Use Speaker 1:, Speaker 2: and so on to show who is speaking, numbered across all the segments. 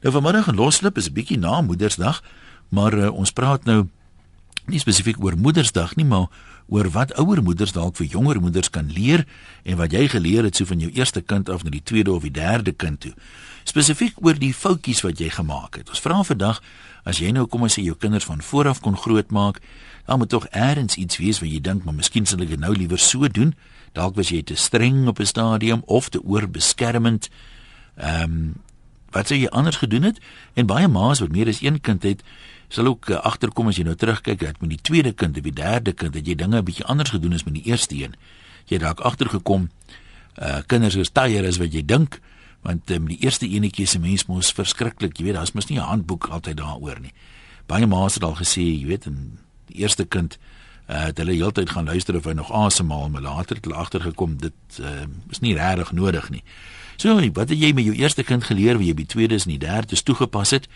Speaker 1: Nou vanmiddag en loslip is bietjie na Moedersdag, maar uh, ons praat nou nie spesifiek oor Moedersdag nie, maar oor wat ouer moeders dalk vir jonger moeders kan leer en wat jy geleer het so van jou eerste kind af na die tweede of die derde kind toe. Spesifiek oor die foutjies wat jy gemaak het. Ons vra vandag as jy nou kom ons sê jou kinders van vooraf kon grootmaak, dan moet tog eers iets wees wat jy dink maar miskien sal ek dit nou liewer so doen. Dalk was jy te streng op 'n stadium of te oorbeskermend. Ehm um, wat sou jy anders gedoen het? En baie ma's wat meer as een kind het, sal ook uh, agterkom as jy nou terugkyk dat met die tweede kind of die derde kind dat jy dinge 'n bietjie anders gedoen as met die eerste een. Jy het dalk agtergekom uh kinders is tyer as wat jy dink want um, die eerste enetjie se mens mos verskriklik, jy weet, daar's mos nie 'n handboek altyd daaroor nie. Baie ma's het al gesê, jy weet, in die eerste kind uh het hulle heeltyd gaan luister of hy nog asemhaal, maar later het hulle agtergekom dit uh is nie regtig nodig nie. So, wat het jy met jou eerste kind geleer wie jy by tweede en die derde is toegepas het?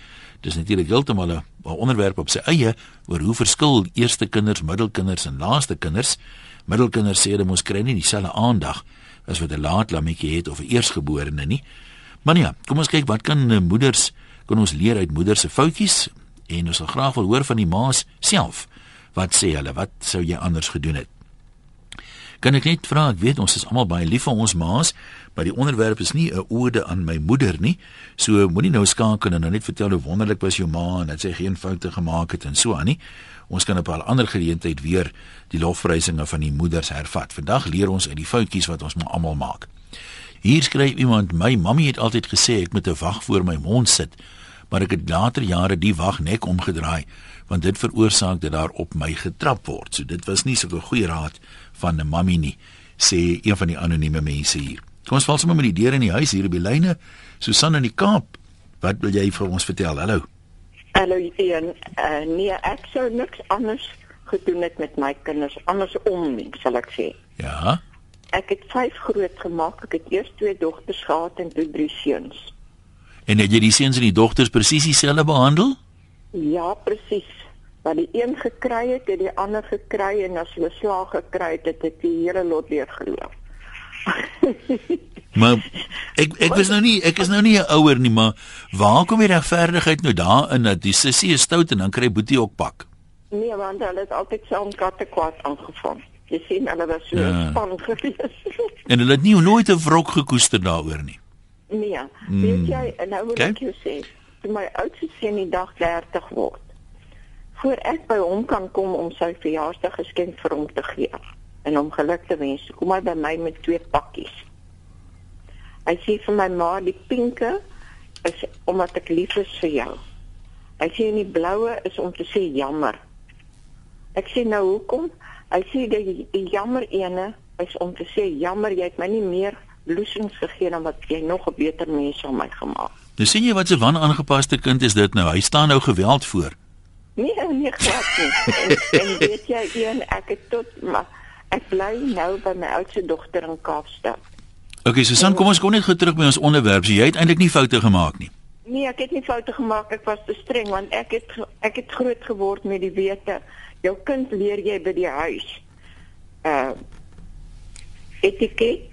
Speaker 1: Dis natuurlik heeltemal 'n onderwerp op sy eie oor hoe verskil eerste kinders, middelkinders en laaste kinders. Middelkinders sê hulle mos kry nie dieselfde aandag as wat 'n laat lammetjie het of 'n eersgeborene nie. Maar ja, kom ons kyk wat kan eh, moeders kan ons leer uit moeders se foutjies en ons sal graag wil hoor van die ma's self. Wat sê hulle? Wat sou jy anders gedoen het? Kan ek net vra, ek weet ons is almal baie lief vir ons ma's, maar die onderwerp is nie 'n ode aan my moeder nie. So moenie nou skakel en nou net vertel hoe wonderlik was jou ma en dat sy geen foute gemaak het en so aan nie. Ons kan op 'n ander geleentheid weer die lofprysinge van die moeders hervat. Vandag leer ons uit die foutjies wat ons almal maak. Hier skryf iemand: "My mammie het altyd gesê ek moet 'n wag voor my mond sit, maar ek het later jare die wag nek omgedraai, want dit veroorsaak dat daar op my getrap word." So dit was nie so 'n goeie raad van 'n mammie nie, sê een van die anonieme mense hier. Kom ons val sommer met die deur in die huis hier op die lyne. Susan in die Kaap. Wat wil jy vir ons vertel? Hallo.
Speaker 2: Hallo Ian. Uh, nee, ek sou niks anders gedoen het met my kinders andersom nie, sal ek sê.
Speaker 1: Ja.
Speaker 2: Ek het vyf groot gemaak. Ek het eers twee dogters gehad en toe drie seuns.
Speaker 1: En het jy die seuns en die dogters presies dieselfde behandel?
Speaker 2: Ja, presies wat die een gekry het, het die ander gekry en as hulle slaag gekry het, het ek die hele lot weer geloof.
Speaker 1: maar ek ek was nou nie ek is nou nie 'n ouer nie, maar waar kom die regverdigheid nou daarin dat die sussie is stout en dan kry Boetie ook pak?
Speaker 2: Nee, want hulle het altyd saam katte kwaad aangevang. Jy sien hulle was so ja. span gewees.
Speaker 1: en hulle het nie nooit 'n wrok gekoester daaroor nie.
Speaker 2: Nee, mm. weet jy, nou moet okay. ek jou sê, my oudste seun die dag 30 word voor ek by hom kan kom om sy verjaarsdag geskenk vir hom te gee en hom geluk te wens, kom hy by my met twee pakkies. Hy sê vir my ma, die pinke is omdat ek lief is vir jou. Hy sê die bloue is om te sê jammer. Ek sê nou hoekom? Hy sê die, die jammer ene is om te sê jammer jy het my nie meer bloesings gegee dan wat jy nog 'n beter mens van my gemaak.
Speaker 1: Nou sien jy wat 'n wanaangepaste kind is dit nou. Hy staan nou geweld voor.
Speaker 2: Nee, nee, glad nie. En, en weet jy, een ek het tot maar ek bly nou by my oudste dogter in Kaapstad.
Speaker 1: Okay, Susan, kom ons kom net gou terug by ons onderwerp. Jy het eintlik nie foute gemaak nie.
Speaker 2: Nee, ek het nie foute gemaak. Ek was te streng want ek het ek het groot geword met die wete jou kind leer jy by die huis. Uh etiket,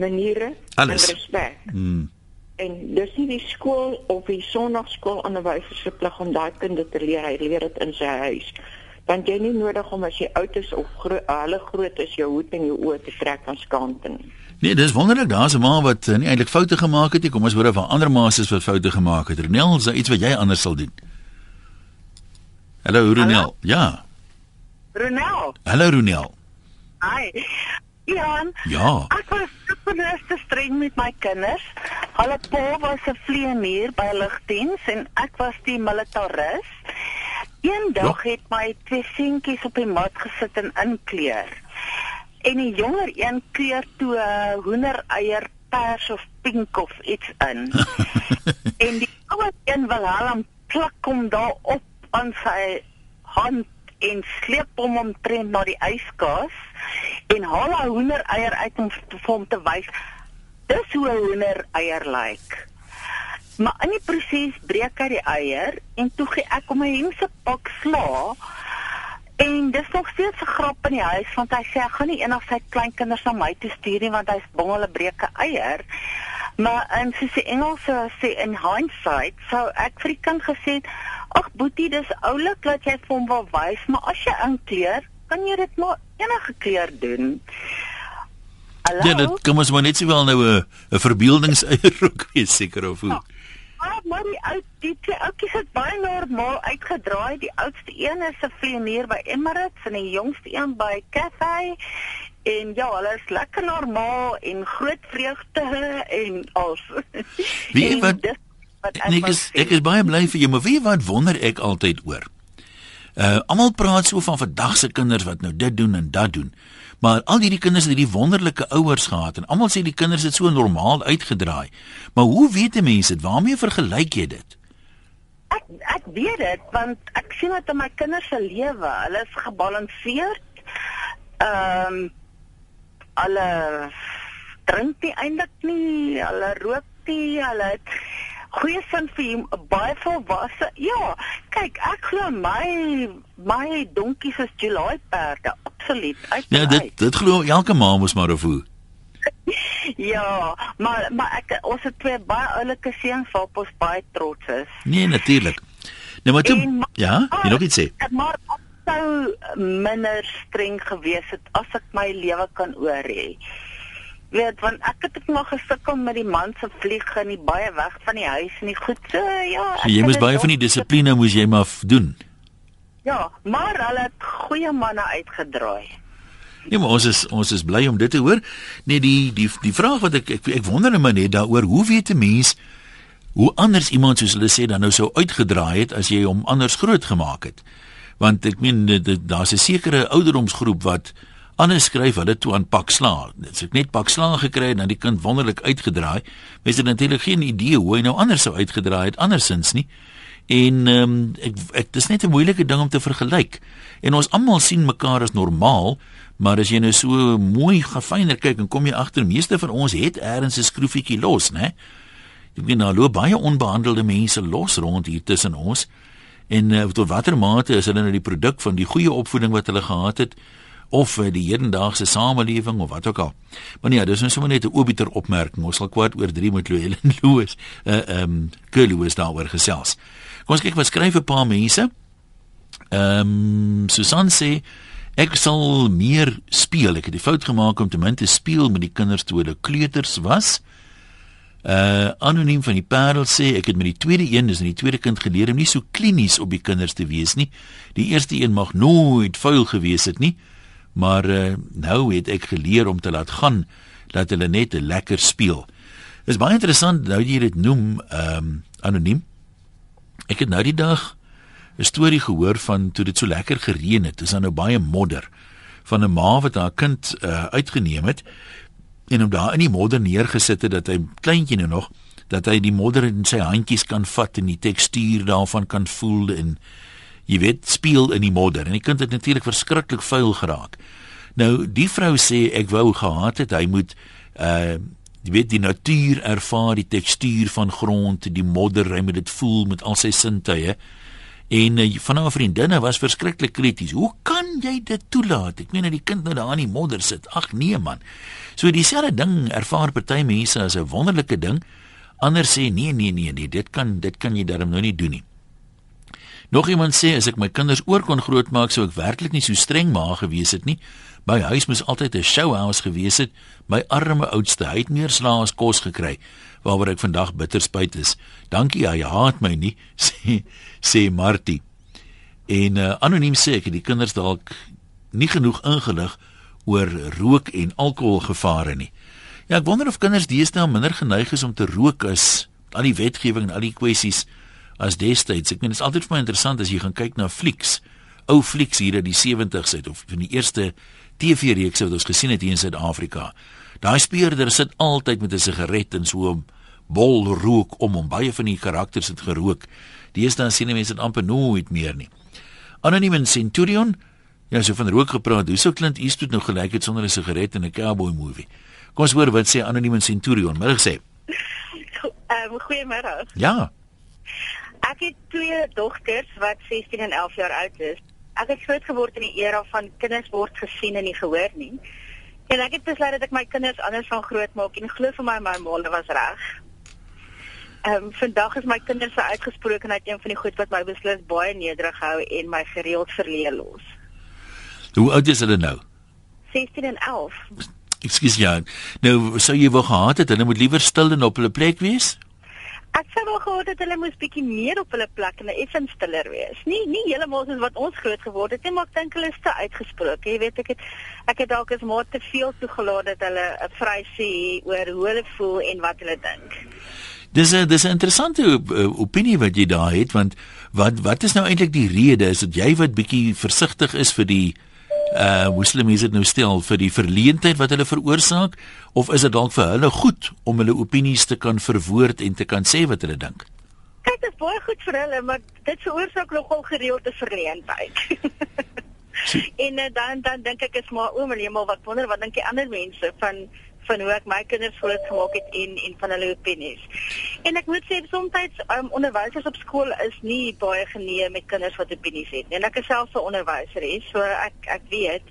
Speaker 2: maniere
Speaker 1: Alles.
Speaker 2: en respek.
Speaker 1: Mm
Speaker 2: en dis nie die skool of die sonnaarskool onderwysers se plig om daai kinders te leer hy leer dit in sy huis want jy nie nodig om as jy oud is of gro hulle groot is jou hoed en jou oë te trek aan skante nie
Speaker 1: Nee, dis wonderlik, daar's 'n ma wat uh, nie eintlik foute gemaak het nie. Kom ons hoor van ander ma's wat foute gemaak het. Renel, is daar iets wat jy anders sal doen? Hallo Renel. Ja.
Speaker 3: Renel.
Speaker 1: Hallo Renel.
Speaker 3: Hi. Jan.
Speaker 1: Ja.
Speaker 3: Ek was super te streng met my kinders. Hulle pa was 'n vlieënier by lugdiens en ek was die militaris. Eendag ja. het my twee seentjies op die mat gesit en inkleur. En die jonger een kleur toe 'n hoendereier pers of pink of iets in. en die ouer een wil hom plak hom daar op aan sy hand en sleep hom omtrent na die yskas en haal 'n hoendereier uit om hom te wys dis hoe 'n hoendereier lyk. Maar in die proses breek hy die eier en toe gee ek hom 'n hemse pak sla. En dis nog steeds 'n grap in die huis want hy sê ek gaan nie eendag sy kleinkinders na my toe stuur nie want hy's bang hulle breek 'n eier. Maar en soos die Engelse sê in hindsight, sou ek vir die kind gesê "Ag boetie, dis oulik dat jy vir hom wil wys, maar as jy inkleer, kan jy dit maar enige kleur doen."
Speaker 1: Hallo? Ja, dit kom ons maar net sowel nou 'n 'n verbeeldingseierrok wees seker of hoe. Ja.
Speaker 3: Ah, maar die ou die twee oudjies het baie normaal uitgedraai. Die oudste een is 'n vlieënier by Emirates en die jongste een by Cathay. En ja, hulle is lekker normaal en groot vreugde en als.
Speaker 1: Wie wat ek is ek is baie bly vir jou, maar wie wat wonder ek altyd oor. Uh almal praat so van vandag se kinders wat nou dit doen en dat doen. Maar al hierdie kinders het hierdie wonderlike ouers gehad en almal sê die kinders het so normaal uitgedraai. Maar hoe weet mense dit? Waarmee vergelyk jy dit?
Speaker 3: Ek ek weet dit want ek sien dit in my kinders se lewe. Hulle is gebalanseerd. Ehm um, hulle drink nie eintlik nie, hulle rook nie, hulle het goeie sin vir hom, baie volwasse. Ja, kyk, ek glo my my donkies is July perde, absoluut.
Speaker 1: Ja, dit dit glo elke ma mos maar of hoe.
Speaker 3: ja, maar maar ek ons het twee baie oulike seuns waarop ons baie trots is.
Speaker 1: Nee, natuurlik. Nou maar toe, en, ja, jy nog iets sê.
Speaker 3: Maar sou minder streng gewees het as ek my lewe kan oor hê weet want ek het ek nog gesukkel met die man se vlieg en die baie weg van die huis en die goed so ja
Speaker 1: so, jy moes baie van die dissipline moes jy maar doen
Speaker 3: ja maar hulle het goeie manne uitgedraai
Speaker 1: Nee, maar ons is ons is bly om dit te hoor. Nee, die die die vraag wat ek ek, ek wonder net net daaroor, hoe weet 'n mens hoe anders iemand soos hulle sê dan nou sou uitgedraai het as jy hom anders groot gemaak het? Want ek meen daar's 'n sekere ouderdomsgroep wat Anders skryf hulle toe aan pak sla. Dit sê net pak sla gekry en dan die kind wonderlik uitgedraai. Mens het natuurlik geen idee hoe hy nou anders sou uitgedraai het andersins nie. En ehm um, ek ek dis net 'n moeilike ding om te vergelyk. En ons almal sien mekaar as normaal, maar as jy nou so mooi gefyner kyk en kom jy agter meeste van ons het eers 'n skroefietjie los, né? Ek bedoel nou loop baie onbehandelde mense los rond hier tussen ons. En uh, tot watter mate is hulle nou die produk van die goeie opvoeding wat hulle gehad het? Of uh, die hedendaagse samelewing of wat ook al. Maar nee, dis nou sommer net 'n obiter opmerking. Ons sal kwart oor 3 met Louwelen Louis, uh ehm um, Louis daaroor gesels. Kom ons kyk wat skryf 'n paar mense. Ehm um, Susan sê ek sal meer speel. Ek het die fout gemaak om te min te speel met die kinders toe hulle kleuters was. Uh anoniem van die Parel sê ek het met die tweede een, dis in die tweede kind geleer om nie so klinies op die kinders te wees nie. Die eerste een mag nooit vuil gewees het nie maar uh, nou het ek geleer om te laat gaan dat hulle net lekker speel. Dis baie interessant nou jy dit noem ehm um, anoniem. Ek het nou die dag 'n storie gehoor van toe dit so lekker gereën het. Dis dan nou baie modder van 'n ma wat haar kind uh, uitgeneem het en hom daar in die modder neergesit het dat hy kleintjie nou nog dat hy die modder in sy handjies kan vat en die tekstuur daarvan kan voel en jy weet speel in die modder en die kind het natuurlik verskriklik vuil geraak. Nou die vrou sê ek wou gehad het hy moet uh jy weet die natuur ervaar die tekstuur van grond, die modder, hy moet dit voel met al sy sintuie. En uh, van haar vriendinne was verskriklik krities. Hoe kan jy dit toelaat? Ek meen dat die kind nou daar in die modder sit. Ag nee man. So dieselfde ding ervaar party mense as 'n wonderlike ding. Ander sê nee nee nee nee, dit kan dit kan jy darm nou nie doen nie. Nog iemand sê as ek my kinders oor kon grootmaak sou ek werklik nie so streng ma gewees het nie. My huis moes altyd 'n showhouse gewees het. My arme oudste, hy het meer slaas kos gekry waaroor ek vandag bitter spyt is. Dankie, hy haat my nie, sê sê Martie. En uh, anoniem sê ek die kinders dalk nie genoeg ingelig oor rook en alkoholgevare nie. Ja, ek wonder of kinders deesdae minder geneig is om te rook as al die wetgewing en al die kwessies as destyds. Ek meen dit is altyd vir my interessant as jy gaan kyk na flieks, ou flieks hier uit die 70's uit of van die eerste TV-reekse wat ons gesien het hier in Suid-Afrika. Daai speurder sit altyd met 'n sigaret en so 'n bol rook om hom. Baie van die karakters het gerook. Dan sien mense dit amper nooit meer nie. Anoniem in Centurion, ja, so van rook gepraat. Hoe sou Clint Eastwood nou gelyk het sonder 'n sigaret in 'n cowboy movie? Kom ons hoor wat sê Anoniem in Centurion. Middag sê.
Speaker 4: Ehm um, goeiemôre.
Speaker 1: Ja.
Speaker 4: Ek het twee dogters wat 16 en 11 jaar oud is. Ek het groot geword in die era van kinders word gesien en nie gehoor nie. En ek het besluit dat ek my kinders anders van groot maak en glo vir my my ma was reg. Ehm um, vandag is my kinders se uitgesprokenheid een van die goed wat my beslis baie nederig hou en my gereeld verleë los.
Speaker 1: Hoe oud is hulle nou?
Speaker 4: 16 en 11.
Speaker 1: Ekskuus ja. Nou sou jy wou gehad het hulle moet liewer stil en op hulle plek wees?
Speaker 4: Ek sou wel gehad het hulle moes bietjie meer op hulle plek en effens stiller wees. Nie nie heeltemal soos wat ons groot geword het nie, maar ek dink hulle is te uitgesproke. Jy weet ek het ek het dalk as maar te veel toegelaat dat hulle 'n vry sê oor hoe hulle voel en wat hulle dink.
Speaker 1: Dis 'n dis 'n interessante opinie wat jy daar het want wat wat is nou eintlik die rede is dit jy wat bietjie versigtig is vir die uh hoe slim is dit nou stel vir die verleentheid wat hulle veroorsaak of is dit dalk vir hulle goed om hulle opinies te kan verwoord en te kan sê wat hulle dink?
Speaker 4: Kyk, dit is baie goed vir hulle, maar dit veroorsaak nogal gereelde verleentheid. en uh, dan dan dink ek is maar oom en hemel wat wonder wat dink die ander mense van van hoe ek my kinders groot gemaak het en en van hulle opinies. En ek moet sê soms um, onderwysers op skool is nie baie genee met kinders wat opinies het nie. En ek is self 'n onderwyser so ek ek weet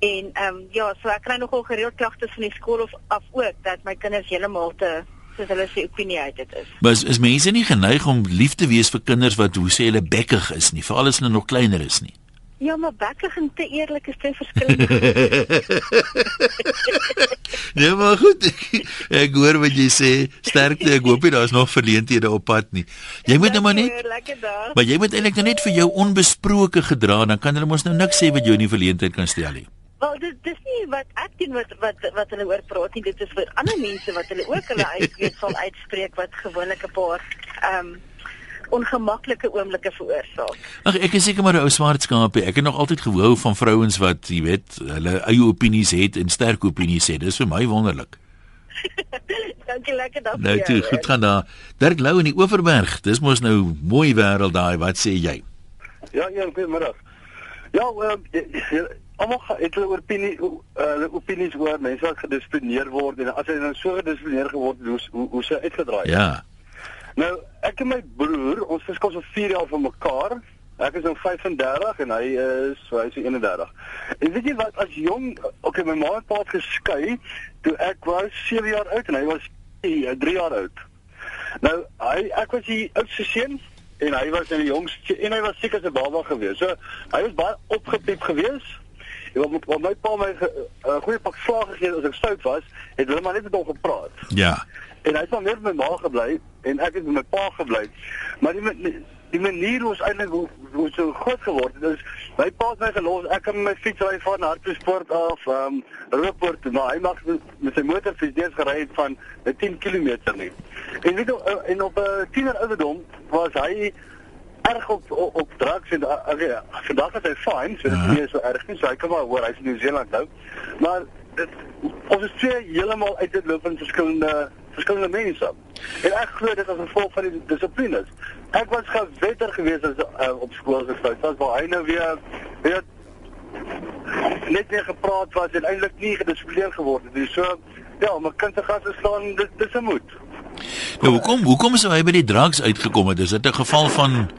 Speaker 4: en ehm um, ja, so ek kry nogal gereeld klagtes van die skool of af ook dat my kinders heeltemal te soos hulle sê opinie uit dit is.
Speaker 1: Maar is, is mense nie geneig om lief te wees vir kinders wat hoe sê hulle bekkig is nie, veral as hulle nog kleiner is nie?
Speaker 4: Ja, maar bekkig en te eerlik is twee verskillende.
Speaker 1: nee, maar goed. Ek, ek hoor wat jy sê. Sterkte. Ek hoop nie daar's nog verleenthede op pad nie. Jy moet nou maar net. Maar jy moet eintlik nou net vir jou onbesproke gedra, dan kan hulle mos nou niks sê wat jou in die verleentheid kan stel nie.
Speaker 4: Wel, dit dis nie wat ek doen wat wat wat hulle oor praat nie. Dit is vir ander mense wat hulle ook hulle uitweet sal uitspreek wat gewoonlik 'n paar ehm um, ongemaklike oomblikke veroorsaak.
Speaker 1: Ag ek is seker maar 'n ou swart skaapie. Ek het nog altyd gehou van vrouens wat, jy weet, hulle eie opinies het en sterk opinies het. Dis vir my wonderlik.
Speaker 4: Dankie lekker dag.
Speaker 1: Nou toe, goed gaan daar. Dirk Lou in die Oeverberg. Dis mos nou mooi wêreld daai. Wat sê jy?
Speaker 5: Ja, ja, goeiemiddag. Ja, uh, almal het hulle opinie hulle uh, opinies oor mense wat gedisciplineer word en as hy nou so gedisciplineer geword het, hoe hoe, hoe sy uitgedraai.
Speaker 1: Ja.
Speaker 5: Nou, ek en my broer, ons verskil so 4 jaar van mekaar. Ek is nou 35 en hy is hy is 31. En weet jy wat as jong, okay, my ma en pa het geskei toe ek was 7 jaar oud en hy was 3 jaar oud. Nou, hy ek was die oudste seun en hy was in die jongste en hy was seker se baba gewees. So hy was baie opgepiep gewees. En wat, wat my pa my 'n uh, goeie pak slag gegee as ek stout was, het hulle maar net met hom gepraat.
Speaker 1: Ja.
Speaker 5: En hy het net met my ma gebly en ek het met my pa gebly. Maar die die manier hoe ons eintlik hoe, hoe so groot geword het, is my pa het my gelos. Ek met my fiets ry van Hartbeespoort af, ehm um, Rooipoort, maar hy mag met sy motorfiets deels gery het van 10 km nie. En weet jy en op 'n uh, tiener ouderdom was hy erg op op, op drugs en okay, vandag is hy fine, so dit is nie so erg nie. So hy kan maar hoor hy's in Nieu-Seeland nou. Maar dit ons is twee heeltemal uit dit loop in verskillende verskillende mense. En ek glo dit as 'n gevolg van die dissiplines. Ek was gewetter geweest as uh, op skool se fout. Dit was waar hy nou weer weet net weer gepraat was en eintlik nie gedissiplineer geword het. Dus so ja, om 'n kind te gaan slaan, dit dis 'n moed.
Speaker 1: Nou, hoekom hoekom is hy by die drugs uitgekom het? Is dit 'n geval van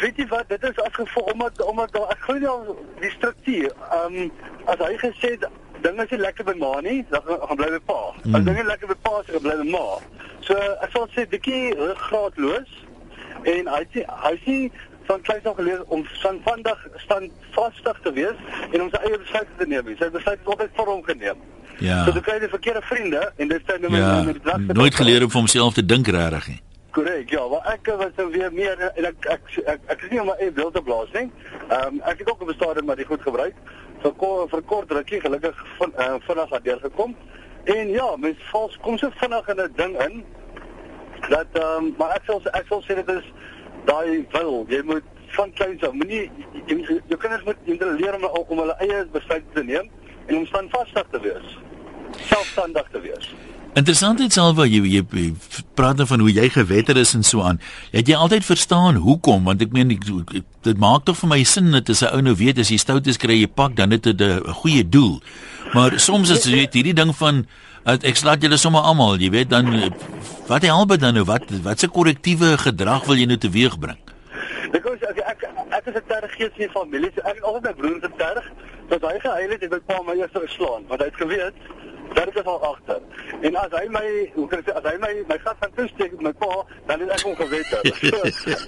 Speaker 5: Weet jy wat, dit is as gevolg omdat omdat ek glo die struktuur. Ehm um, as hy gesê het dinge is nie lekker by ma nie, dan gaan bly by pa. Mm. As dinge lekker by pa is, gaan bly by ma. So ek sal sê bietjie ruggraatloos en hy sê hy sê van kleins af geleer om van vandag staan vastig te wees en om sy eie besluite te neem. Sy besluit het altyd vir hom geneem.
Speaker 1: Ja.
Speaker 5: So jy kry die verkeerde vriende en dit sê nou
Speaker 1: ja, met die drak. Nooit geleer om vir homself te dink regtig nie.
Speaker 5: Korrek, ja, maar ek was nou weer meer en ek ek ek, ek, ek is nie om my eie wil te blaas nie. Ehm um, ek het ook op 'n stadium maar dit goed gebruik vir kort vir kort rukkie gelukkig van uh, vinnig het deurgekom. En ja, mens val kom so vinnig in 'n ding in dat ehm um, maar ek sal ek sal sê dit is daai wil. Jy moet van kleins af moenie jy, jy, jy kinders moet jy leer om om hulle eie besluite te neem en om standvastig te wees. Selfstandig te wees.
Speaker 1: Interessant iets alwa jy, jy jy praat dan nou van hoe jy gewetter is en so aan. Het jy altyd verstaan hoekom? Want ek meen ek, dit maak tog vir my sin dat as 'n ou nou weet as jy stout is kry jy pak dan het dit 'n goeie doel. Maar soms is dit hierdie ding van ek slaat julle sommer almal, jy weet dan wat help dit dan nou wat wat se korrektiewe gedrag wil jy nou teweegbring?
Speaker 5: Ek wou sê ek ek, ek is 'n tergees in die familie. So ek het altyd my broer se terg. Dat hy gehuil het, het my pa my eers geslaan, want hy het geweet ek al agter. En as hy my, hoe kan ek sê, as hy my my gat van toesteek met my pa, dan het ek hom geweet. So,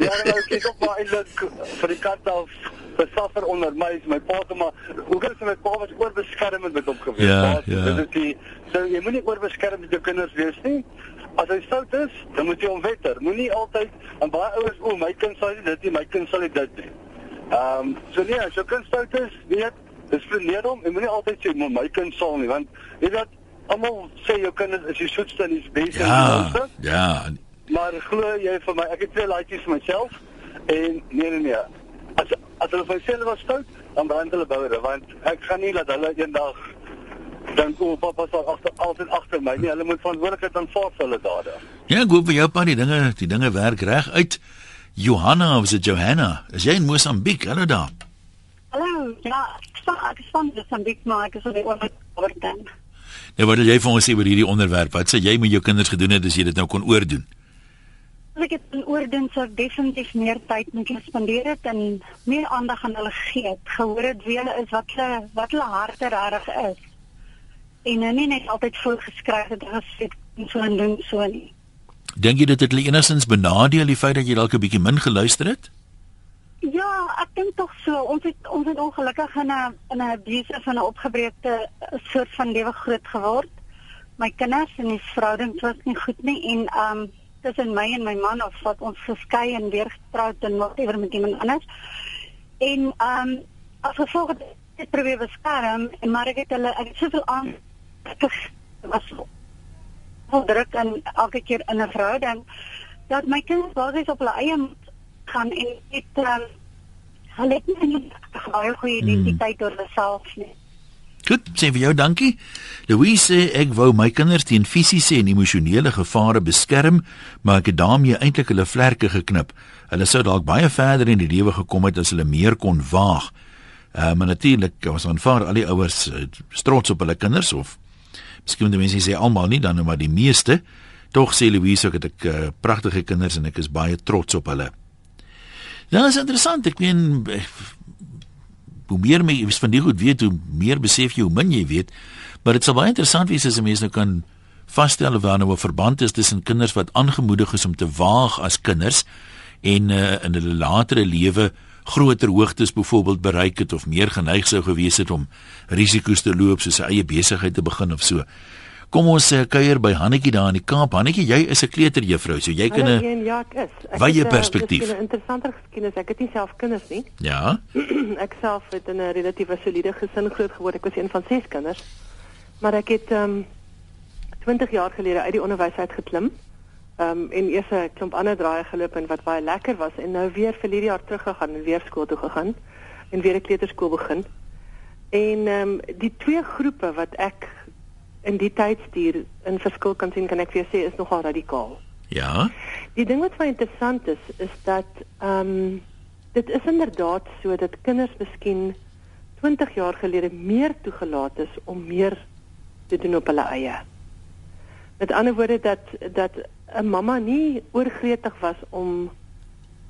Speaker 5: ja, nou kyk op maar eintlik vir die kat af besaffer onder my is my pa te maar hoe kan jy met pa was oorbeskermend met hom gewees
Speaker 1: ja, ja.
Speaker 5: dit is die so jy moenie oorbeskermend met jou kinders wees nie as hy fout is dan moet jy hom wetter moenie altyd en baie ouers o my kind sal dit nie my kind sal dit doen ehm um, so nee as jou kind fout is weet displineer hom en moenie altyd sê my kind sal nie want jy weet almal sê jou kind is die soetste en die beste
Speaker 1: ja, ja
Speaker 5: maar glo jy vir my ek het twee laaitjies vir myself en nee nee nee as as hulle vir hulle was stout, dan brand hulle boure want ek gaan nie laat hulle eendag dan kom pappa sal agter altyd agter my nie. Hulle moet verantwoordelikheid aanvaar vir hulle dade.
Speaker 1: Ja, hoop vir jou pa die dinge die dinge werk reg uit. Johanna is dit Johanna? Is jy in Mosambiek? Hallo daar.
Speaker 6: Hallo. Ja, ek is van Mosambiek, maar ek is op die oorlog dan.
Speaker 1: Nou wat wil jy vir ons sê oor hierdie onderwerp? Wat sê jy met jou kinders gedoen het as jy dit nou kon oordoen?
Speaker 6: ek het in oordink sou definitief meer tyd met hulle spandeer het en meer aandag aan hulle gegee het. Gehoor het wie hulle is, wat hulle wat hulle harte reg is. En nou nie net altyd voorgeskryf het gesê so en doen so nie.
Speaker 1: Dink jy dit het hulle enigstens benadeel die feit dat jy dalk 'n bietjie min geluister het?
Speaker 6: Ja, ek dink tog so. Ons het ons het ongelukkig in 'n in 'n abuse van 'n opgebreekte soort van lewe groot geword. My kinders en die verhouding was nie goed nie en um tussen my en my man of wat ons geskei en weer getroud en whatever met iemand anders. En ehm um, as gevolg het ek probeer beskerm en maar ek het hulle ek het soveel aan was so druk en elke keer in 'n verhouding dat my kinders basies op hulle eie gaan en dit ehm um, hulle het nie 'n baie goeie hmm. identiteit oor hulle self nie.
Speaker 1: Goed, sê vir jou dankie. Louise sê ek wou my kinders teen fisiese en emosionele gevare beskerm, maar ek het daarmee eintlik hulle vlerke geknip. Hulle sou dalk baie verder in die lewe gekom het as hulle meer kon waag. Uh, maar natuurlik was aanvaar al die ouers uh, trots op hulle kinders of miskien die mense sê almal nie dan maar die meeste. Tog sê Louise ook dat ek uh, pragtige kinders en ek is baie trots op hulle. Dit is interessant. Ek meen hoe meer jy van die goed weet, hoe meer besef jy hoe min jy weet. Maar dit sal baie interessant wees as 'n mens nou kan vasstel of daar nou 'n verband is tussen kinders wat aangemoedig is om te waag as kinders en uh, in hulle latere lewe groter hoogtes byvoorbeeld bereik het of meer geneig sou gewees het om risiko's te loop soos 'n eie besigheid te begin of so. Kom ons sê uh, kuier by Hannetjie daar in die Kaap. Hannetjie, jy is 'n kleuterjuffrou, so jy kan 'n
Speaker 7: Ja, ek is.
Speaker 1: Ek Wye uh, perspektief.
Speaker 7: 'n Interessanter geskiedenis. Ek het nie self kinders nie.
Speaker 1: Ja.
Speaker 7: ek self het in 'n relatiewe soliede gesin groot geword. Ek was een van 6 kinders. Maar ek het ehm um, 20 jaar gelede uit die onderwys uit geklim. Ehm um, en eers 'n klomp ander draaie geloop en wat baie lekker was en nou weer vir hierdie jaar terug gegaan en weer skool toe gegaan en weer 'n kleuterskool begin. En ehm um, die twee groepe wat ek in die tydstuur in verskil kan sien kan ek vir jou sê is nogal radikaal.
Speaker 1: Ja.
Speaker 7: Die ding wat baie interessant is is dat ehm um, dit is inderdaad so dat kinders miskien 20 jaar gelede meer toegelaat is om meer te doen op hulle eie. Met ander woorde dat dat 'n mamma nie oorgretig was om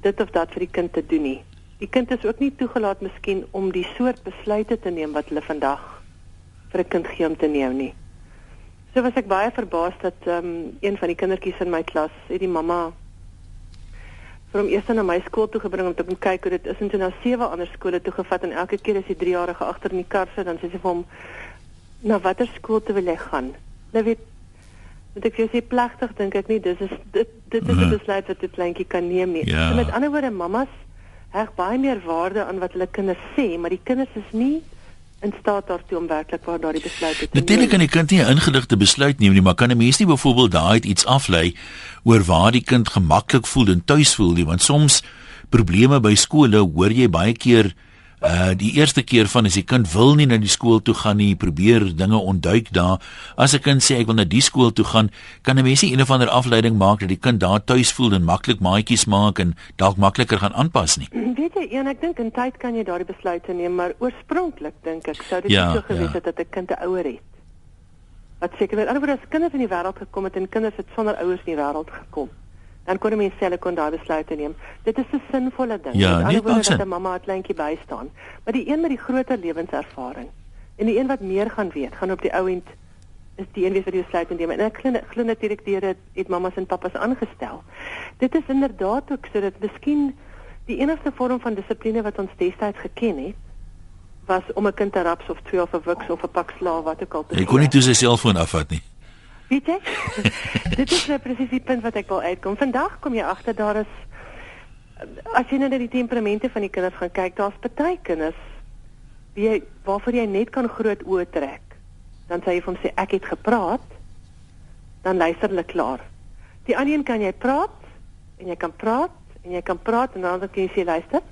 Speaker 7: dit of dat vir die kind te doen nie. Die kind is ook nie toegelaat miskien om die soort besluite te neem wat hulle vandag vir 'n kind gee om te neem nie. So was ek baie verbaas dat ehm um, een van die kindertjies in my klas, het die mamma vir hom eers na my skool toe gebring om te kom kyk hoe dit is en toe na sewe ander skole toe gevat en elke keer as die 3-jarige agter in die kar sit, dan sê sy vir hom na watter skool toe wil jy gaan? Nou weet Dit ek sê plegtig dink ek nie dis is dit dit is 'n mhm. besluit wat 'n kleintjie kan neem nie.
Speaker 1: Ja.
Speaker 7: So met ander woorde mammas heg baie meer waarde aan wat hulle kinders sê, maar die kinders is nie in staat daartoe om werklik waar daardie besluit te neem.
Speaker 1: Natuurlik kan die kind nie 'n ingeligte besluit neem nie, maar kan 'n mens nie byvoorbeeld daai iets aflei oor waar die kind gemaklik voel en tuis voel nie, want soms probleme by skole hoor jy baie keer Uh die eerste keer van as die kind wil nie na die skool toe gaan nie, probeer dinge ontduik daar. As 'n kind sê ek wil na die skool toe gaan, kan 'n mens nie een of ander afleiding maak dat die kind daar tuis voel en maklik maatjies maak en dalk makliker gaan aanpas nie.
Speaker 7: Weet jy, een ek dink in tyd kan jy daardie besluite neem, maar oorspronklik dink ek sou dit ja, so gewees ja. het dat 'n kind 'n ouer het. Wat seker met ander woorde as kinders in die wêreld gekom het en kinders het sonder ouers in die wêreld gekom dan kon 'n mens self kon daai besluite neem. Dit is 'n sinvolle ding.
Speaker 1: Ja, nie
Speaker 7: dat 'n mamma 'n kleintjie bystaan, maar die een met die groter lewenservaring en die een wat meer gaan weet, gaan op die ou end is die een wie vir die besluit neem. En ek glo natuurlik deur dit het mammas en pappas aangestel. Dit is inderdaad ook sodat miskien die enigste vorm van dissipline wat ons destyds geken het was om 'n kind te raps of twee of 'n wiks of 'n pak slaag wat ook al te.
Speaker 1: Jy kon nie toe sy selfoon afvat nie.
Speaker 7: Weet jy? dit is nou presies die punt wat ek wil uitkom. Vandag kom jy agter daar is as jy nou na die temperamente van die kinders gaan kyk, daar's party kinders wie jy waarvoor jy net kan groot oë trek. Dan sê jy vir hom sê ek het gepraat, dan luister hulle klaar. Die ander een kan jy praat en jy kan praat en jy kan praat en dan kan jy sê luister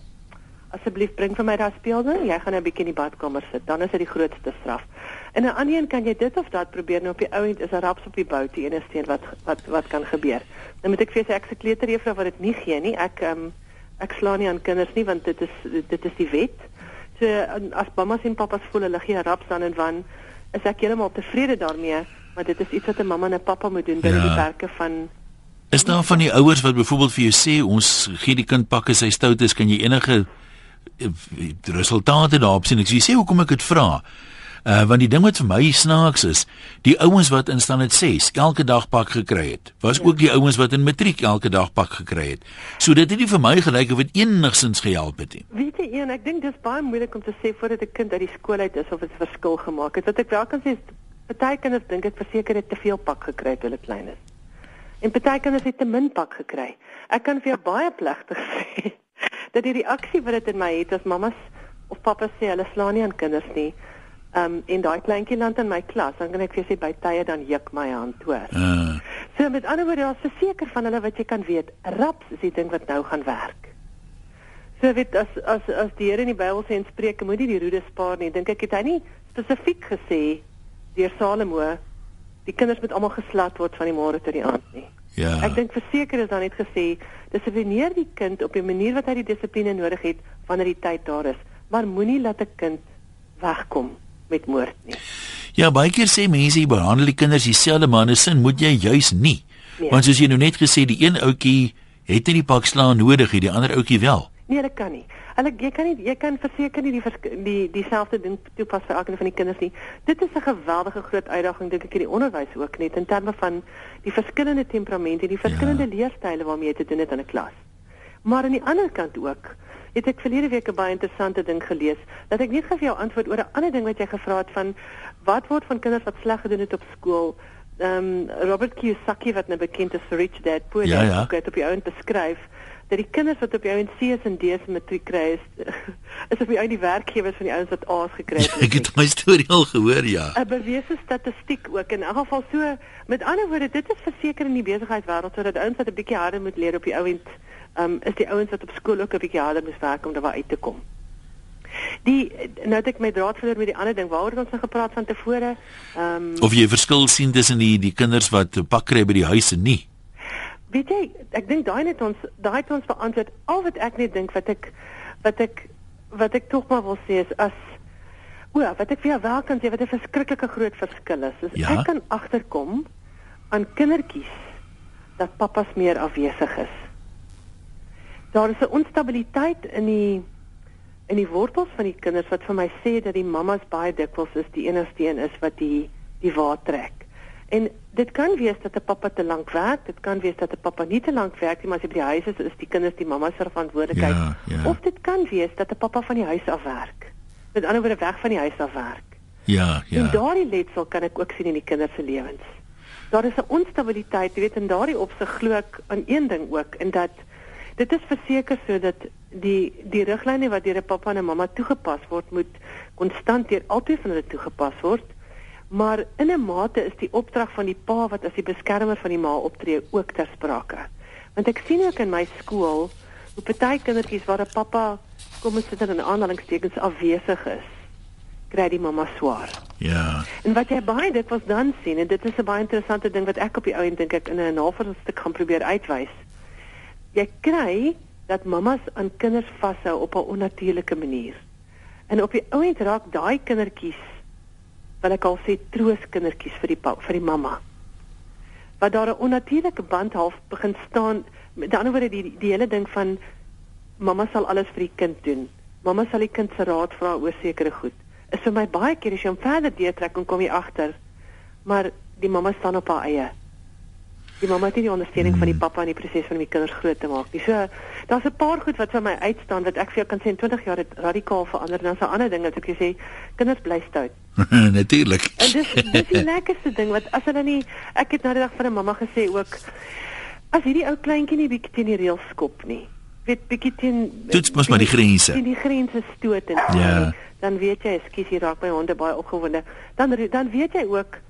Speaker 7: asseblief bring vir my daai speelding. Jy gaan nou 'n bietjie in die badkamer sit. Dan is dit die grootste straf. En 'n ander een kan jy dit of dat probeer nou op die ou end is 'n raps op die bout die enigste een wat wat wat kan gebeur. Nou moet ek vir sê ek se kleuterjuffrou wat dit nie gee nie. Ek ehm um, ek slaan nie aan kinders nie want dit is dit is die wet. So as mammas en pappas voel hulle gee raps dan en wan is ek heeltemal tevrede daarmee, maar dit is iets wat 'n mamma en 'n pappa moet doen binne ja. die perke van
Speaker 1: Is daar van die ouers wat byvoorbeeld vir jou sê ons gee die kind pakke sy stout is, kan jy enige die resultate daarop sien. Ek sê hoekom ek dit vra. Uh want die ding wat vir my snaaks is, die ouens wat in standaard 6 elke dag pak gekry het, was ja. ook die ouens wat in matriek elke dag pak gekry het. So dit het nie vir my gelyk of dit enigsins gehelp het nie.
Speaker 7: Weet jy een, ek dink dis baie moeilik om te sê voordat 'n kind uit die skool uit is of dit 'n verskil gemaak het. Wat ek wel kan sê is party kinders dink ek verseker het te veel pak gekry toe hulle klein is. En party kinders het te min pak gekry. Ek kan vir jou baie plegtig sê dat die reaksie wat dit in my het as mammas of pappas sê hulle slaan nie aan kinders nie. Ehm um, en daai kleintjie land in my klas, dan kan ek vir sê by tye dan juk my hand hoor. Uh. So met ander woorde, daar's verseker van hulle wat jy kan weet, raps is die ding wat nou gaan werk. So weet as as as die Here in die Bybel sê en Spreuke moenie die roede spaar nie, dink ek het hy nie spesifiek gesê deur Salomo die kinders moet almal geslat word van die môre tot die aand nie. Ja. Ek dink verseker is dan net gesê dissiplineer die kind op 'n manier wat hy die dissipline nodig het wanneer die tyd daar is, maar moenie laat 'n kind wegkom met moord nie.
Speaker 1: Ja, baie keer sê mense jy behandel die kinders dieselfde maar in 'n sin moet jy juis nie. Nee. Want soos jy nou net gesê die een ouetjie het nie die pak slaan nodig, die ander ouetjie wel.
Speaker 7: Nee, dit kan nie. Hulle jy kan nie jy kan verseker nie die die dieselfde ding toepas vir elkeen van die kinders nie. Dit is 'n geweldige groot uitdaging dink ek in die onderwys ook net in terme van die verskillende temperamente, die verskillende ja. leerstyle waarmee jy te doen het in 'n klas. Maar aan die ander kant ook het ek verlede week 'n baie interessante ding gelees dat ek net gou vir jou antwoord oor 'n ander ding wat jy gevra het van wat word van kinders wat sleg gedoen het op skool. Ehm um, Robert Kiyosaki wat nou bekend is vir Rich Dad Poor Dad, ja, ja. het op jou beskryf dat die kinders wat op jou in C's en D's matriek kry is is of jy uit die werkgewers van die ouens wat A's gekry het.
Speaker 1: Ja, ek het my storie al gehoor, ja.
Speaker 7: 'n Bewese statistiek ook in elk geval so met ander woorde dit is verseker in die besigheidswêreld sodat ouens wat 'n bietjie harder moet leer op die ouend um, is die ouens wat op skool ook 'n bietjie harder moet werk om daar uit te kom. Die nou het ek my draad verloor met die ander ding waaroor ons nou gepraat van tevore. Ehm um,
Speaker 1: of jy verskil sien tussen die die kinders wat pak kry by die huis en nie.
Speaker 7: Weet jy, ek dink daai net ons daai het ons beantwoord al wat ek net dink wat ek wat ek wat ek tog maar wil sê is as o, wat ek vir jou wel kan sê wat 'n verskriklike groot verskil is, is ja? ek kan agterkom aan kindertjies dat pappas meer afwesig is. Daar is 'n onstabiliteit in die in die wortels van die kinders wat vir my sê dat die mammas baie dikwels is die enigste een is wat die die water trek. En dit kan wees dat 'n pappa te lank werk, dit kan wees dat 'n pappa nie te lank werk nie, maar as hy by die huis is, is die kinders die mamma se verantwoordelikheid. Ja, ja. Of dit kan wees dat 'n pappa van die huis af werk. Met ander woorde weg van die huis af werk.
Speaker 1: Ja, ja.
Speaker 7: En daardie letsel kan ek ook sien in die kinders se lewens. Daar is 'n onstabiliteit, jy weet, en daardie opsig glo ek aan een ding ook en dat dit is verseker sodat die die riglyne wat deur 'n pappa en 'n mamma toegepas word, moet konstant deur albei van hulle toegepas word. Maar in 'n mate is die opdrag van die pa wat as die beskermer van die ma optree ook ter sprake. Want ek sien ook in my skool hoe party kindertjies waar 'n pappa kom en sit in aanhalingstekens afwesig is, kry die mamma swaar.
Speaker 1: Ja.
Speaker 7: En wat jy baie dit was dan sien en dit is 'n baie interessante ding wat ek op die ou en dink ek in 'n navorsing gaan probeer uitwys. Jy kry dat mammas aan kinders vashou op 'n onnatuurlike manier. En op die ou end raak daai kindertjies wil ek al sê trooskindertjies vir die pa, vir die mamma. Wat daar 'n onnatuurlike band half begin staan Met ander woorde die die hele ding van mamma sal alles vir die kind doen. Mamma sal die kind se raad vra oor sekere goed. Is vir my baie keer as jy hom verder deurtrek en kom jy agter, maar die mamma staan op haar eie die mamma het nie die ondersteuning hmm. van die hmm. pappa in die proses van die kinders groot te maak nie. So daar's 'n paar goed wat vir my uitstaan wat ek vir jou kan sê in 20 jaar het radikaal verander en dan 'n ander ding wat ek sê kinders bly stout.
Speaker 1: Natuurlik.
Speaker 7: En dis dis die lekkerste ding wat as hulle nie ek het nou die dag van 'n mamma gesê ook as hierdie ou kleintjie nie bietjie teen die reëls skop nie. Weet bietjie teen
Speaker 1: Dit mos maar die grense.
Speaker 7: Die grense stoot en ja. dan weet jy, ekskuus hier raak my honde baie opgewonde. Dan dan weet jy ook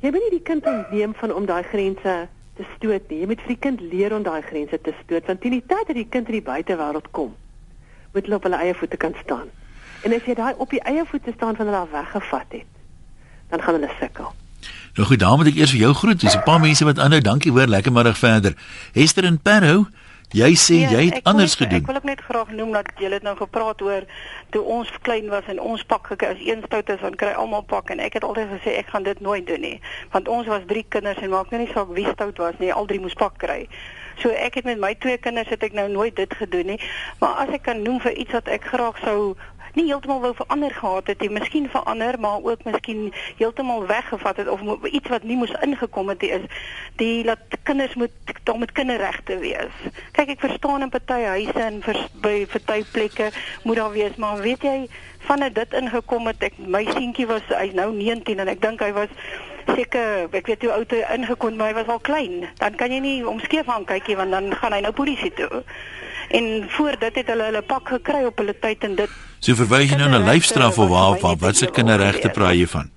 Speaker 7: jy moet nie die kind ontneem van om daai grense te stoot nie. Jy moet vir die kind leer om daai grense te stoot want teen die tyd dat die kind in die buitewêreld kom, moet hulle op hulle eie voete kan staan. En as jy daai op die eie voete staan van hulle af weggevat het, dan gaan hulle sukkel.
Speaker 1: Nou goed, dan moet ek eers vir jou groet. Dis 'n paar mense wat aanhou. Dankie hoor, lekker middag verder. Hester in Parow. Jy sê ja, jy het anders
Speaker 8: net,
Speaker 1: gedoen.
Speaker 8: Ek wil ook net graag noem dat jy het nou gepraat oor toe ons klein was en ons pak gekry as een stout is dan kry almal pak en ek het altyd gesê ek gaan dit nooit doen nie. Want ons was drie kinders en maak nou nie saak wie stout was nie, al drie moes pak kry. So ek het met my twee kinders het ek nou nooit dit gedoen nie. Maar as ek kan noem vir iets wat ek graag sou nie heeltemal wou verander gehad het nie, miskien verander, maar ook miskien heeltemal weggevat het of iets wat nie moes ingekom het is die dat kinders moet daar met kinderregte wees. Kyk, ek verstaan in party huise en vir by party plekke moet daar wees, maar weet jy van dit ingekom het ek my seentjie was hy nou 19 en ek dink hy was seker ek weet hoe oud hy ingekom maar hy was al klein dan kan jy nie omskeef aan kykie want dan gaan hy nou polisie toe en voor dit het hulle hulle pak gekry op hulle tyd en dit
Speaker 1: So verwys jy nou na lyfstraf of waar wat wat se kinderregte praat jy van?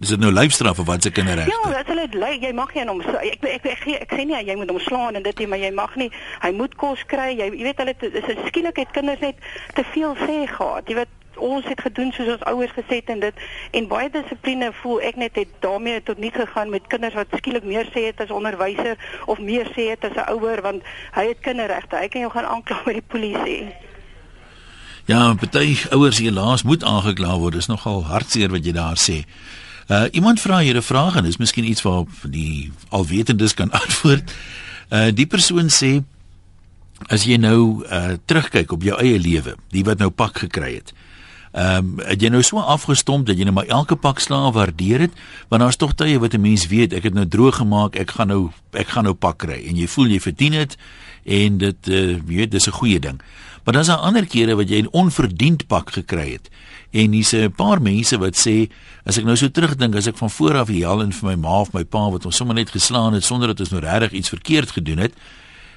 Speaker 1: Is dit nou lyfstraf of wat se kinderregte?
Speaker 8: Ja, dit hulle ly jy mag nie aan hom ek ek ek, ek, ek sê nie jy moet hom slaan en dit nie, maar jy mag nie hy moet kos kry. Jy jy weet hulle is skielik het kinders net te veel sê gehad. Jy weet ons het gedoen soos ons ouers gesê het en dit en baie dissipline voel ek net het daarmee tot nie gegaan met kinders wat skielik meer sê het as onderwyser of meer sê het as 'n ouer want hy het kinderregte. Hy kan jou gaan aankla by die polisie.
Speaker 1: Ja, party ouers hier laas moet aangekla word. Dis nogal hartseer wat jy daar sê. Uh iemand vra hier 'n vraag en dis miskien iets waarop die alwetendes kan antwoord. Uh die persoon sê as jy nou uh terugkyk op jou eie lewe, die wat nou pak gekry het. Ehm um, jy nou so afgestomp dat jy nou maar elke pak slaag waardeer het, want daar's tog tye wat 'n mens weet, ek het nou droog gemaak, ek gaan nou ek gaan nou pak kry en jy voel jy verdien dit en dit uh, weet dis 'n goeie ding. Maar dan is daar ander kere wat jy 'n onverdiend pak gekry het. En hier's 'n paar mense wat sê as ek nou so terugdink, as ek van voor af hier al in vir my ma of my pa wat ons sommer net geslaan het sonder dat ons nou regtig iets verkeerd gedoen het.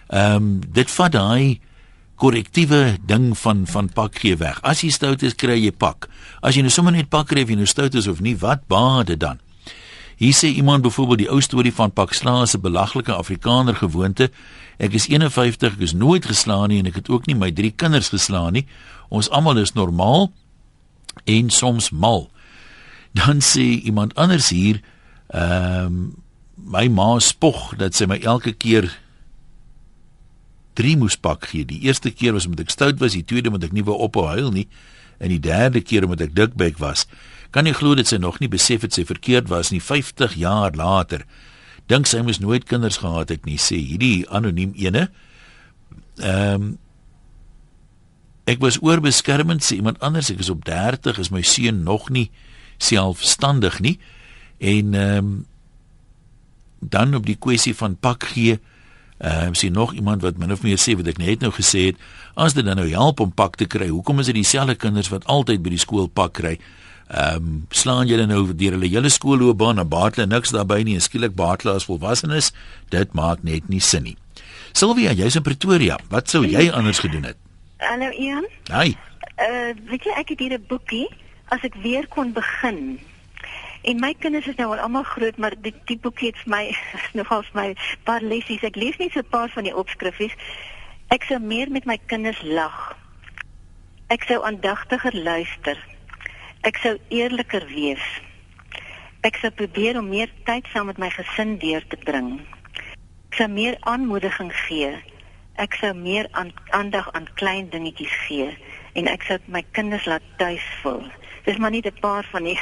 Speaker 1: Ehm um, dit vat daai korrektiewe ding van van pak gee weg. As jy stout is, kry jy pak. As jy nou sommer net pak kry of jy nou stout is of nie, wat baade dan? Hier sê iemand byvoorbeeld die ou storie van pak slaan is 'n belaglike Afrikaner gewoonte. Ek is 51, ek is nooit geslaan nie en ek het ook nie my drie kinders geslaan nie. Ons almal is normaal en soms mal. Dan sê iemand anders hier, ehm um, my ma spog dat sy my elke keer drie moes pak gee. Die eerste keer was omdat ek stout was, die tweede omdat ek nie wou ophou huil nie en die derde keer omdat ek dikbek was. Kan jy glo dit sy nog nie besef het sy verkeerd was nie 50 jaar later. Dink sy moes nooit kinders gehad het nie, sê hierdie anoniem ene. Ehm um, Ek was oorbeskermend sê iemand anders ek is op 30 is my seun nog nie selfstandig nie en ehm um, dan op die kwessie van pak gee Ehm uh, sien nog iemand wat min of meer sê wat ek net nou gesê het, as dit dan nou help om pak te kry, hoekom is dit dieselfde kinders wat altyd by die skool pak kry? Ehm um, slaan julle nou deur hulle hele skoolloopbaan en baat hulle niks daarbey nie en skielik baat hulle as volwassenes? Dit maak net nie sin nie. Sylvia, jy's in Pretoria. Wat sou jy anders gedoen het?
Speaker 9: Hallo Ian.
Speaker 1: Haai.
Speaker 9: Eh uh, weet jy ek het hier 'n boekie as ek weer kon begin En my kinders is nou al almal groot, maar die die boekie het vir my nogal vir my paar lessies. Ek lees net so 'n paar van die opskriffies. Ek sou meer met my kinders lag. Ek sou aandagtiger luister. Ek sou eerliker wees. Ek sou probeer om meer tyd saam met my gesin deur te bring. Ek sou meer aanmoediging gee. Ek sou meer aandag aan klein dingetjies gee en ek sou my kinders laat tuis voel dis maar nie 'n paar van die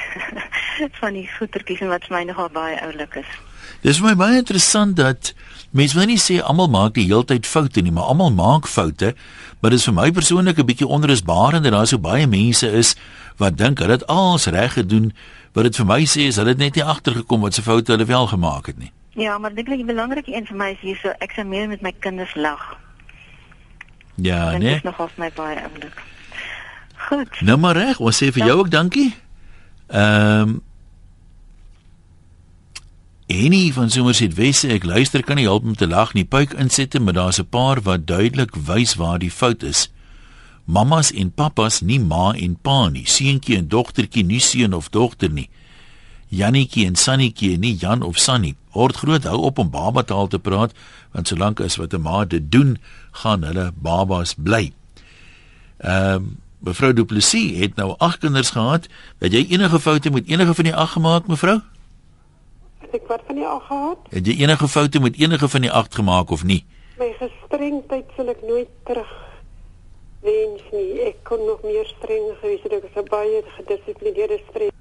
Speaker 9: van die goetertjies en wat vir my nogal baie oulik is.
Speaker 1: Dis vir my baie interessant dat mense wil nie sê almal maak die heeltyd foute nie, maar almal maak foute. Maar dis vir my persoonlik 'n bietjie onrusbarend dat daar so baie mense is wat dink hulle het alles reg gedoen, wat dit vir my sê is hulle het net nie agtergekom wat se foute hulle wel gemaak het nie.
Speaker 9: Ja, maar dink ek die belangrike een vir my is hier so ek sal meer met my kinders lag.
Speaker 1: Ja, nee.
Speaker 9: Dit is nog op my baie oulik. Goed.
Speaker 1: Nou maar reg, ons sê vir jou ook dankie. Ehm um, Enie van Somerset Wesse, ek luister kan nie help om te lag nie. Puik insette, maar daar's 'n paar wat duidelik wys waar die fout is. Mammas en pappas nie ma en pa nie. Seentjie en dogtertjie nie seun of dogter nie. Jannetjie en Sannetjie nie Jan of Sannie. Word groot hou op om baba taal te praat, want solank as wat 'n ma dit doen, gaan hulle babas bly. Ehm um, mevrou Du Plessis het nou 8 kinders gehad. Het jy enige foute met enige van die 8 gemaak, mevrou?
Speaker 10: ek wat van die 8 gehad?
Speaker 1: Het jy enige foute met enige van die 8 gemaak of nie?
Speaker 10: My gestrengheid sal ek nooit terug wens nie. Ek kon nog meer streng gewees het. Ek was baie gedissiplineerde streng.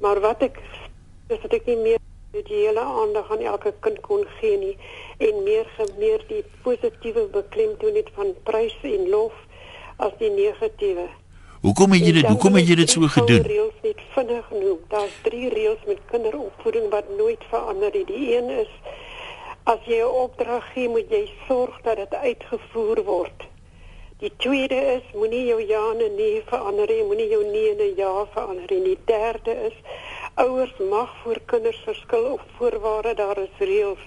Speaker 10: Maar wat ek is dat ek nie meer die hele aandag aan elke kind kon gee nie en meer gemeer die positiewe beklemtoon het van prys en lof as die negatiewe.
Speaker 1: Hoekom het jy dit hoekom het jy dit so gedoen?
Speaker 10: Reëls net vinnig genoem. Daar's drie reëls met kinderopvoeding wat nooit verander nie. Die een is as jy 'n opdrag gee, moet jy sorg dat dit uitgevoer word. Die tweede is moenie jou ja en nee verander nie, moenie jou nee en ja verander nie. Die derde is ouers mag vir kinders verskil op voorwaarde daar is reëls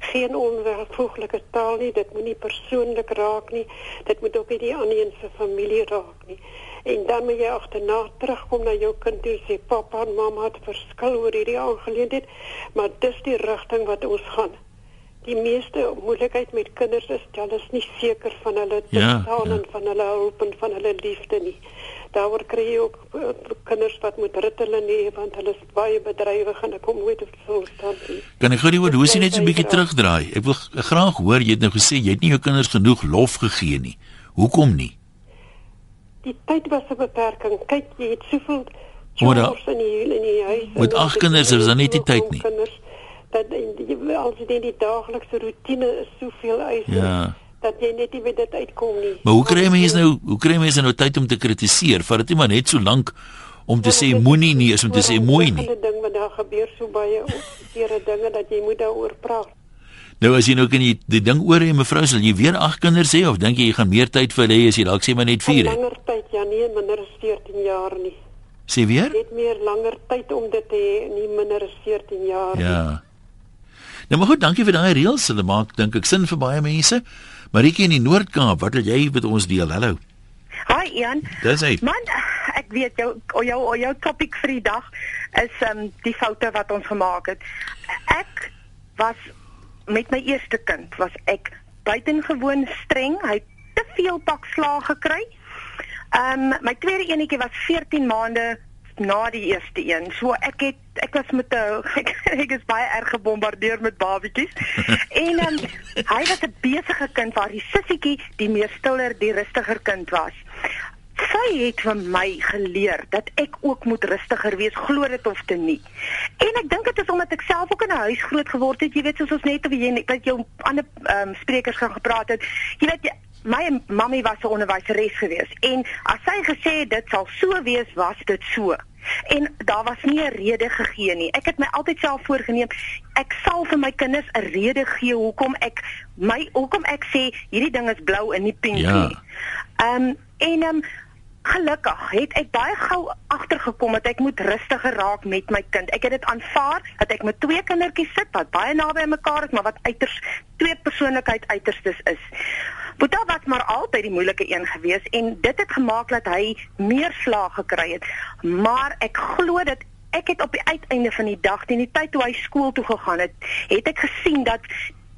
Speaker 10: geen onwelvoeglike taal nie. Dit moenie persoonlik raak nie. Dit moet ook nie die ander se familie raak nie. En dan moet jy agterna terugkom na jou kind toe sê pappa en mamma het verskil oor hierdie aangeleentheid maar dis die rigting wat ons gaan. Die meeste moeilikheid met kinders is dat hulle nie seker van hulle
Speaker 1: ja,
Speaker 10: staan ja. en van hulle hulp en van hulle liefde nie daaroor kry jy ook uh, kinders wat moet rit hulle nie want hulle is baie bedrywig en ek kom nooit op so stand nie
Speaker 1: kan ek gou die jy net so 'n bietjie terugdraai ek wil graag hoor jy het nou gesê jy het nie jou kinders genoeg lof gegee nie hoekom nie
Speaker 10: die tyd was 'n beperking. Kyk, jy het soveel chores in die in die huis.
Speaker 1: Met ag kinders is daar nie die tyd nie.
Speaker 10: Kinders, dat die als jy die daaglikse rotine is soveel eis.
Speaker 1: Ja
Speaker 10: dat jy net nie weet dit uitkom nie.
Speaker 1: Maar hoe kry mense nou, hoe kry mense nou tyd om te kritiseer? Vat dit nie maar net so lank om te sê moenie nie is om te sê mooi nie.
Speaker 10: Dit ding wat daar gebeur so baie opgere dinge dat jy moet daaroor praat.
Speaker 1: Nou as jy nou kan jy die ding oor hê mevrou, sal jy weer ag kinders hê of dink jy jy gaan meer tyd vir hulle hê as jy dalk sê maar net 4
Speaker 10: het? Langer tyd, ja nee, minder as 14 jaar nie.
Speaker 1: Sê weer?
Speaker 10: Net meer langer tyd om dit te hê, nie minder as 14 jaar
Speaker 1: ja. nie. Ja. Nou maar goed, dankie vir daai reëls. Hulle maak dink ek sin vir baie mense. Maritjie in die Noord-Kaap, wat wil jy met ons deel? Hallo.
Speaker 11: Hi Ian.
Speaker 1: Dis hy.
Speaker 11: Man, ek weet jou jou jou topik vir die dag is um die foute wat ons gemaak het. Ek was met my eerste kind was ek buitengewoon streng. Hy het te veel pak slaag gekry. Ehm um, my tweede enetjie was 14 maande na die eerste een. So ek het ek was met 'n ek, ek is baie erg gebombardeer met babatjies. en ehm um, hy was 'n besige kind waar die sissietjie die meer stiller, die rustiger kind was sy het van my geleer dat ek ook moet rustiger wees glo dit of te nie en ek dink dit is omdat ek self ook in 'n huis groot geword het jy weet soos ons net of jy net jou ander um, sprekers gaan gepraat het jy weet jy, my mammy was 'n onderwyseres gewees en as sy gesê het dit sal so wees was dit so en daar was nie 'n rede gegee nie ek het my altyd self voorgenem ek sal vir my kinders 'n rede gee hoekom ek my hoekom ek sê hierdie ding is blou en nie pink ja. nie ehm um, en ehm um, Gelukkig het ek baie gou agtergekom dat ek moet rustiger raak met my kind. Ek het dit aanvaar dat ek met twee kindertjies sit wat baie naby aan mekaar is, maar wat uiters twee persoonlikheid uiterstes is. Boeta was maar altyd die moeilike een gewees en dit het gemaak dat hy meer slaag gekry het. Maar ek glo dat ek het op die uiteinde van die dag, teen die tyd toe hy skool toe gegaan het, het ek gesien dat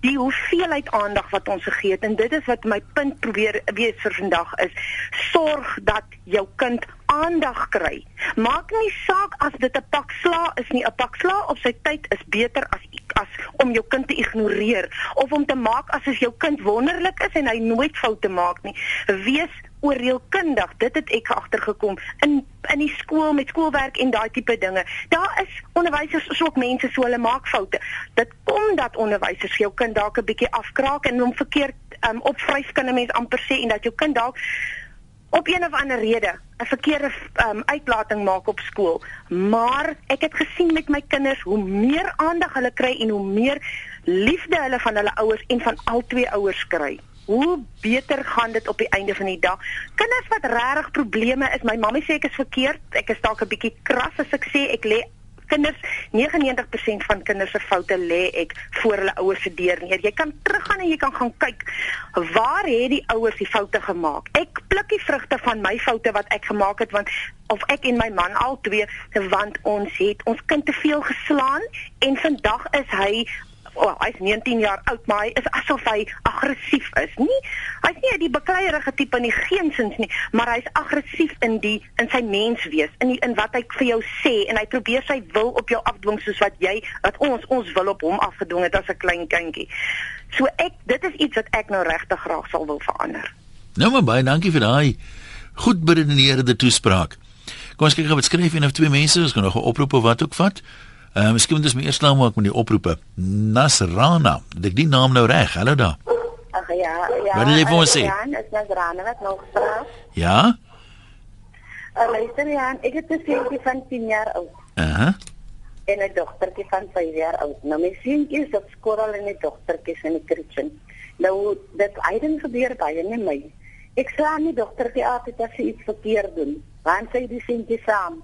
Speaker 11: die hoeveelheid aandag wat ons gegee het en dit is wat my punt probeer wees vir vandag is sorg dat jou kind aandag kry. Maak nie saak as dit 'n pak sla is nie 'n pak sla op sy tyd is beter as as om jou kind te ignoreer of om te maak asof jou kind wonderlik is en hy nooit foute maak nie. Wees oorreelkundig. Dit het ek agtergekom in in die skool met skoolwerk en daai tipe dinge. Daar is onderwysers is ook mense so hulle maak foute. Dit kom dat onderwysers jou kind dalk 'n bietjie afkraak en hom verkeerd um, opvryf kan 'n mens amper sê en dat jou kind dalk op een of ander rede 'n verkeerde um, uitlating maak op skool. Maar ek het gesien met my kinders hoe meer aandag hulle kry en hoe meer liefde hulle van hulle ouers en van al twee ouers kry hoe beter gaan dit op die einde van die dag. Kinders wat regtig probleme is, my mamma sê ek is verkeerd, ek is dalk 'n bietjie kras as ek sê ek lê kinders 99% van kinders se foute lê ek voor hulle ouers se deur neer. Jy kan teruggaan en jy kan gaan kyk waar het die ouers die foute gemaak. Ek pluk die vrugte van my foute wat ek gemaak het want of ek en my man al twee want ons het ons kind te veel geslaan en vandag is hy oh, hy's 19 jaar oud, maar hy is asof hy aggressief is. Nie hy's nie die bekleierige tipe nie, geensins nie, maar hy's aggressief in die in sy menswees, in die, in wat hy vir jou sê en hy probeer sy wil op jou afdwing soos wat jy wat ons ons wil op hom afgedwing het as 'n klein kindjie. So ek dit is iets wat ek nou regtig graag sal wil verander.
Speaker 1: Nou maar baie dankie vir daai goed beredeneerde toespraak. Kom ons kyk gou wat skryf een of twee mense, ons kan nog 'n oproep of wat ook vat. Ehm uh, miskien moet ons my eers klaar maak met die oproepe. Nasrana, het ek die naam nou reg? Hallo daar.
Speaker 12: Ag ja, ja.
Speaker 1: Wat wil jy vir ons sê?
Speaker 12: Ja, is Nasrana wat nog vra.
Speaker 1: Ja?
Speaker 12: Uh, luister ja, ek het 'n seentjie van 10 jaar oud.
Speaker 1: Aha. Uh -huh.
Speaker 12: En 'n dogtertjie van 5 jaar oud. Nou my seentjie is op skool en 'n dogtertjie is in die kitchen. Nou dit eiden gebeur baie net my. Ek sê aan die dogtertjie altyd as sy iets verkeerd doen, want sy die seentjie saam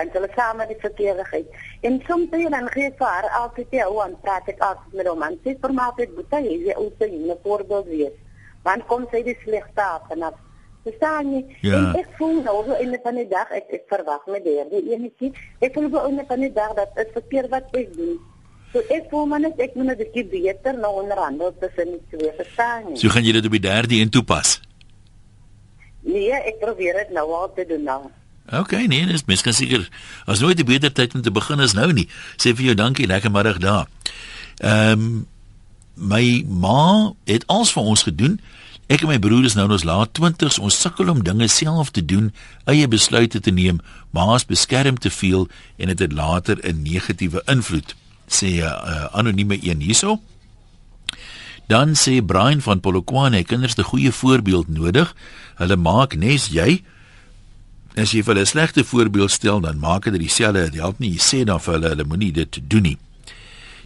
Speaker 12: en hulle saam met die verkeerdigheid. En soms dan gee ek vir haar altyd jou aan praat ek af met hom en sê vir my altyd boetie jy is ook 'n voorbeeld wees. Want kom sy die slegte af en af. Verstaan jy? Ja. En ek voel nou so in die van die dag ek ek verwag met die die enetjie. Ek voel bo in die van die dag dat dit verkeerd wat ek doen. So ek voel maar net ek moet 'n bietjie beter nou onderhandel tussen die twee verstaan jy.
Speaker 1: So gaan jy dit op die derde een toepas.
Speaker 12: Nee, ek probeer dit nou al te doen nou.
Speaker 1: OK, nee, dis miskien seker as nooit 'n beter tyd om te begin as nou nie. Sê vir jou dankie, lekker middag daar. Ehm um, my ma het alles vir ons gedoen. Ek en my broer is nou in ons laat 20s. Ons sukkel om dinge self te doen, eie besluite te neem. Ma's beskerm te veel en dit het, het later 'n negatiewe invloed. Sê 'n uh, anonieme een hierso. Dan sê Brian van Polokwane, kinders 'n goeie voorbeeld nodig. Hulle maak nes jy as jy vir hulle 'n slegte voorbeeld stel, dan maak dit dieselfde. Dit help nie jy sê dan vir hulle hulle moenie dit doen nie.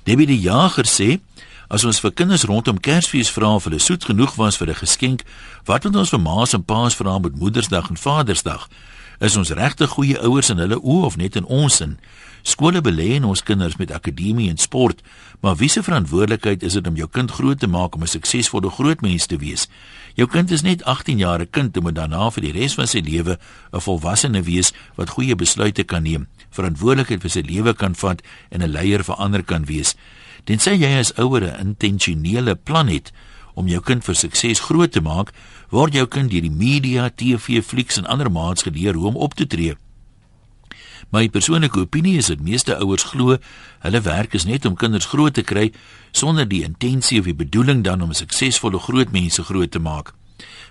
Speaker 1: Debbie die Jager sê as ons vir kinders rondom Kersfees vra of hulle soet genoeg was vir 'n geskenk, wat moet ons vir ma's en pa's vra met Moedersdag en Vadersdag? Is ons regte goeie ouers in hulle oë of net in ons sin? Skole belê in ons kinders met akademie en sport, maar wie se verantwoordelikheid is dit om jou kind groot te maak om 'n suksesvolle grootmens te wees? Jou kind is net 18 jaar 'n kind en moet daarna vir die res van sy lewe 'n volwassene wees wat goeie besluite kan neem, verantwoordelikheid vir sy lewe kan vat en 'n leier vir ander kan wees. Tensy jy as ouer 'n intentionele plan het om jou kind vir sukses groot te maak, word jou kind deur die media, TV, flieks en ander maats geleer hoe om op te tree. My persoonlike opinie is dat meeste ouers glo hulle werk is net om kinders groot te kry sonder die intensie of die bedoeling dan om suksesvolle groot mense groot te maak.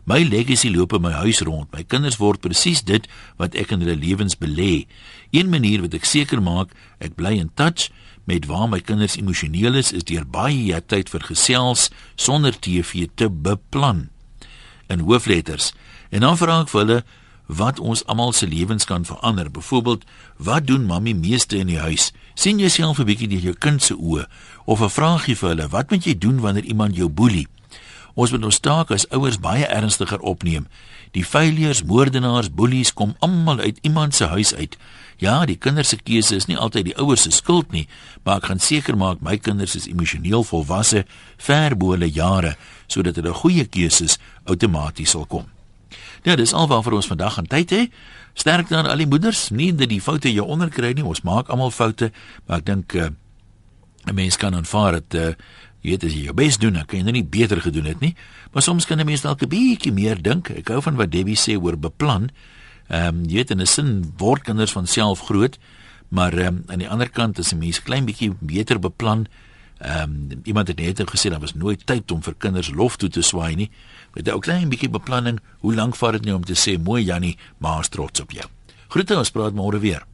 Speaker 1: My legacy loop in my huis rond. My kinders word presies dit wat ek in hulle lewens belê. Een manier wat ek seker maak ek bly in touch met waar my kinders emosioneel is, is deur baie tyd vir gesels sonder TV te beplan in hoofletters. En dan vra ek vir hulle wat ons almal se lewens kan verander. Byvoorbeeld, wat doen mammie meeste in die huis? sien jouself 'n bietjie deur jou kind se oë of 'n vraagie vir hulle, wat moet jy doen wanneer iemand jou boelie? Ons moet ons taak as ouers baie ernstiger opneem. Die failures, moordenaars, boelies kom almal uit iemand se huis uit. Ja, die kinders se keuse is nie altyd die ouers se skuld nie, maar ek gaan seker maak my kinders is emosioneel volwasse ver bo hulle jare sodat hulle goeie keuses outomaties sal kom. Ja, dis alwaar vir ons vandag aan tyd hè. Sterkte aan al die moeders, nie dat die foute jou onderkry nie. Ons maak almal foute, maar ek dink uh, 'n mens kan aanvaar dat uh, jy weet as jy jou bes doen, dan kan jy nou nie beter gedoen het nie. Maar soms kan 'n mens dalk 'n bietjie meer dink. Ek hou van wat Debbie sê oor beplan. Ehm um, jy weet in 'n sin word kinders van self groot, maar ehm um, aan die ander kant as 'n mens klein bietjie beter beplan, Ehm um, iemand het net gesê daar was nooit tyd om vir kinders lof toe te swaai nie. Met 'n ou klein bietjie beplanning, hoe lank vat dit nou om te sê mooi Jannie, maar trots op jou. Groete ons praat môre weer.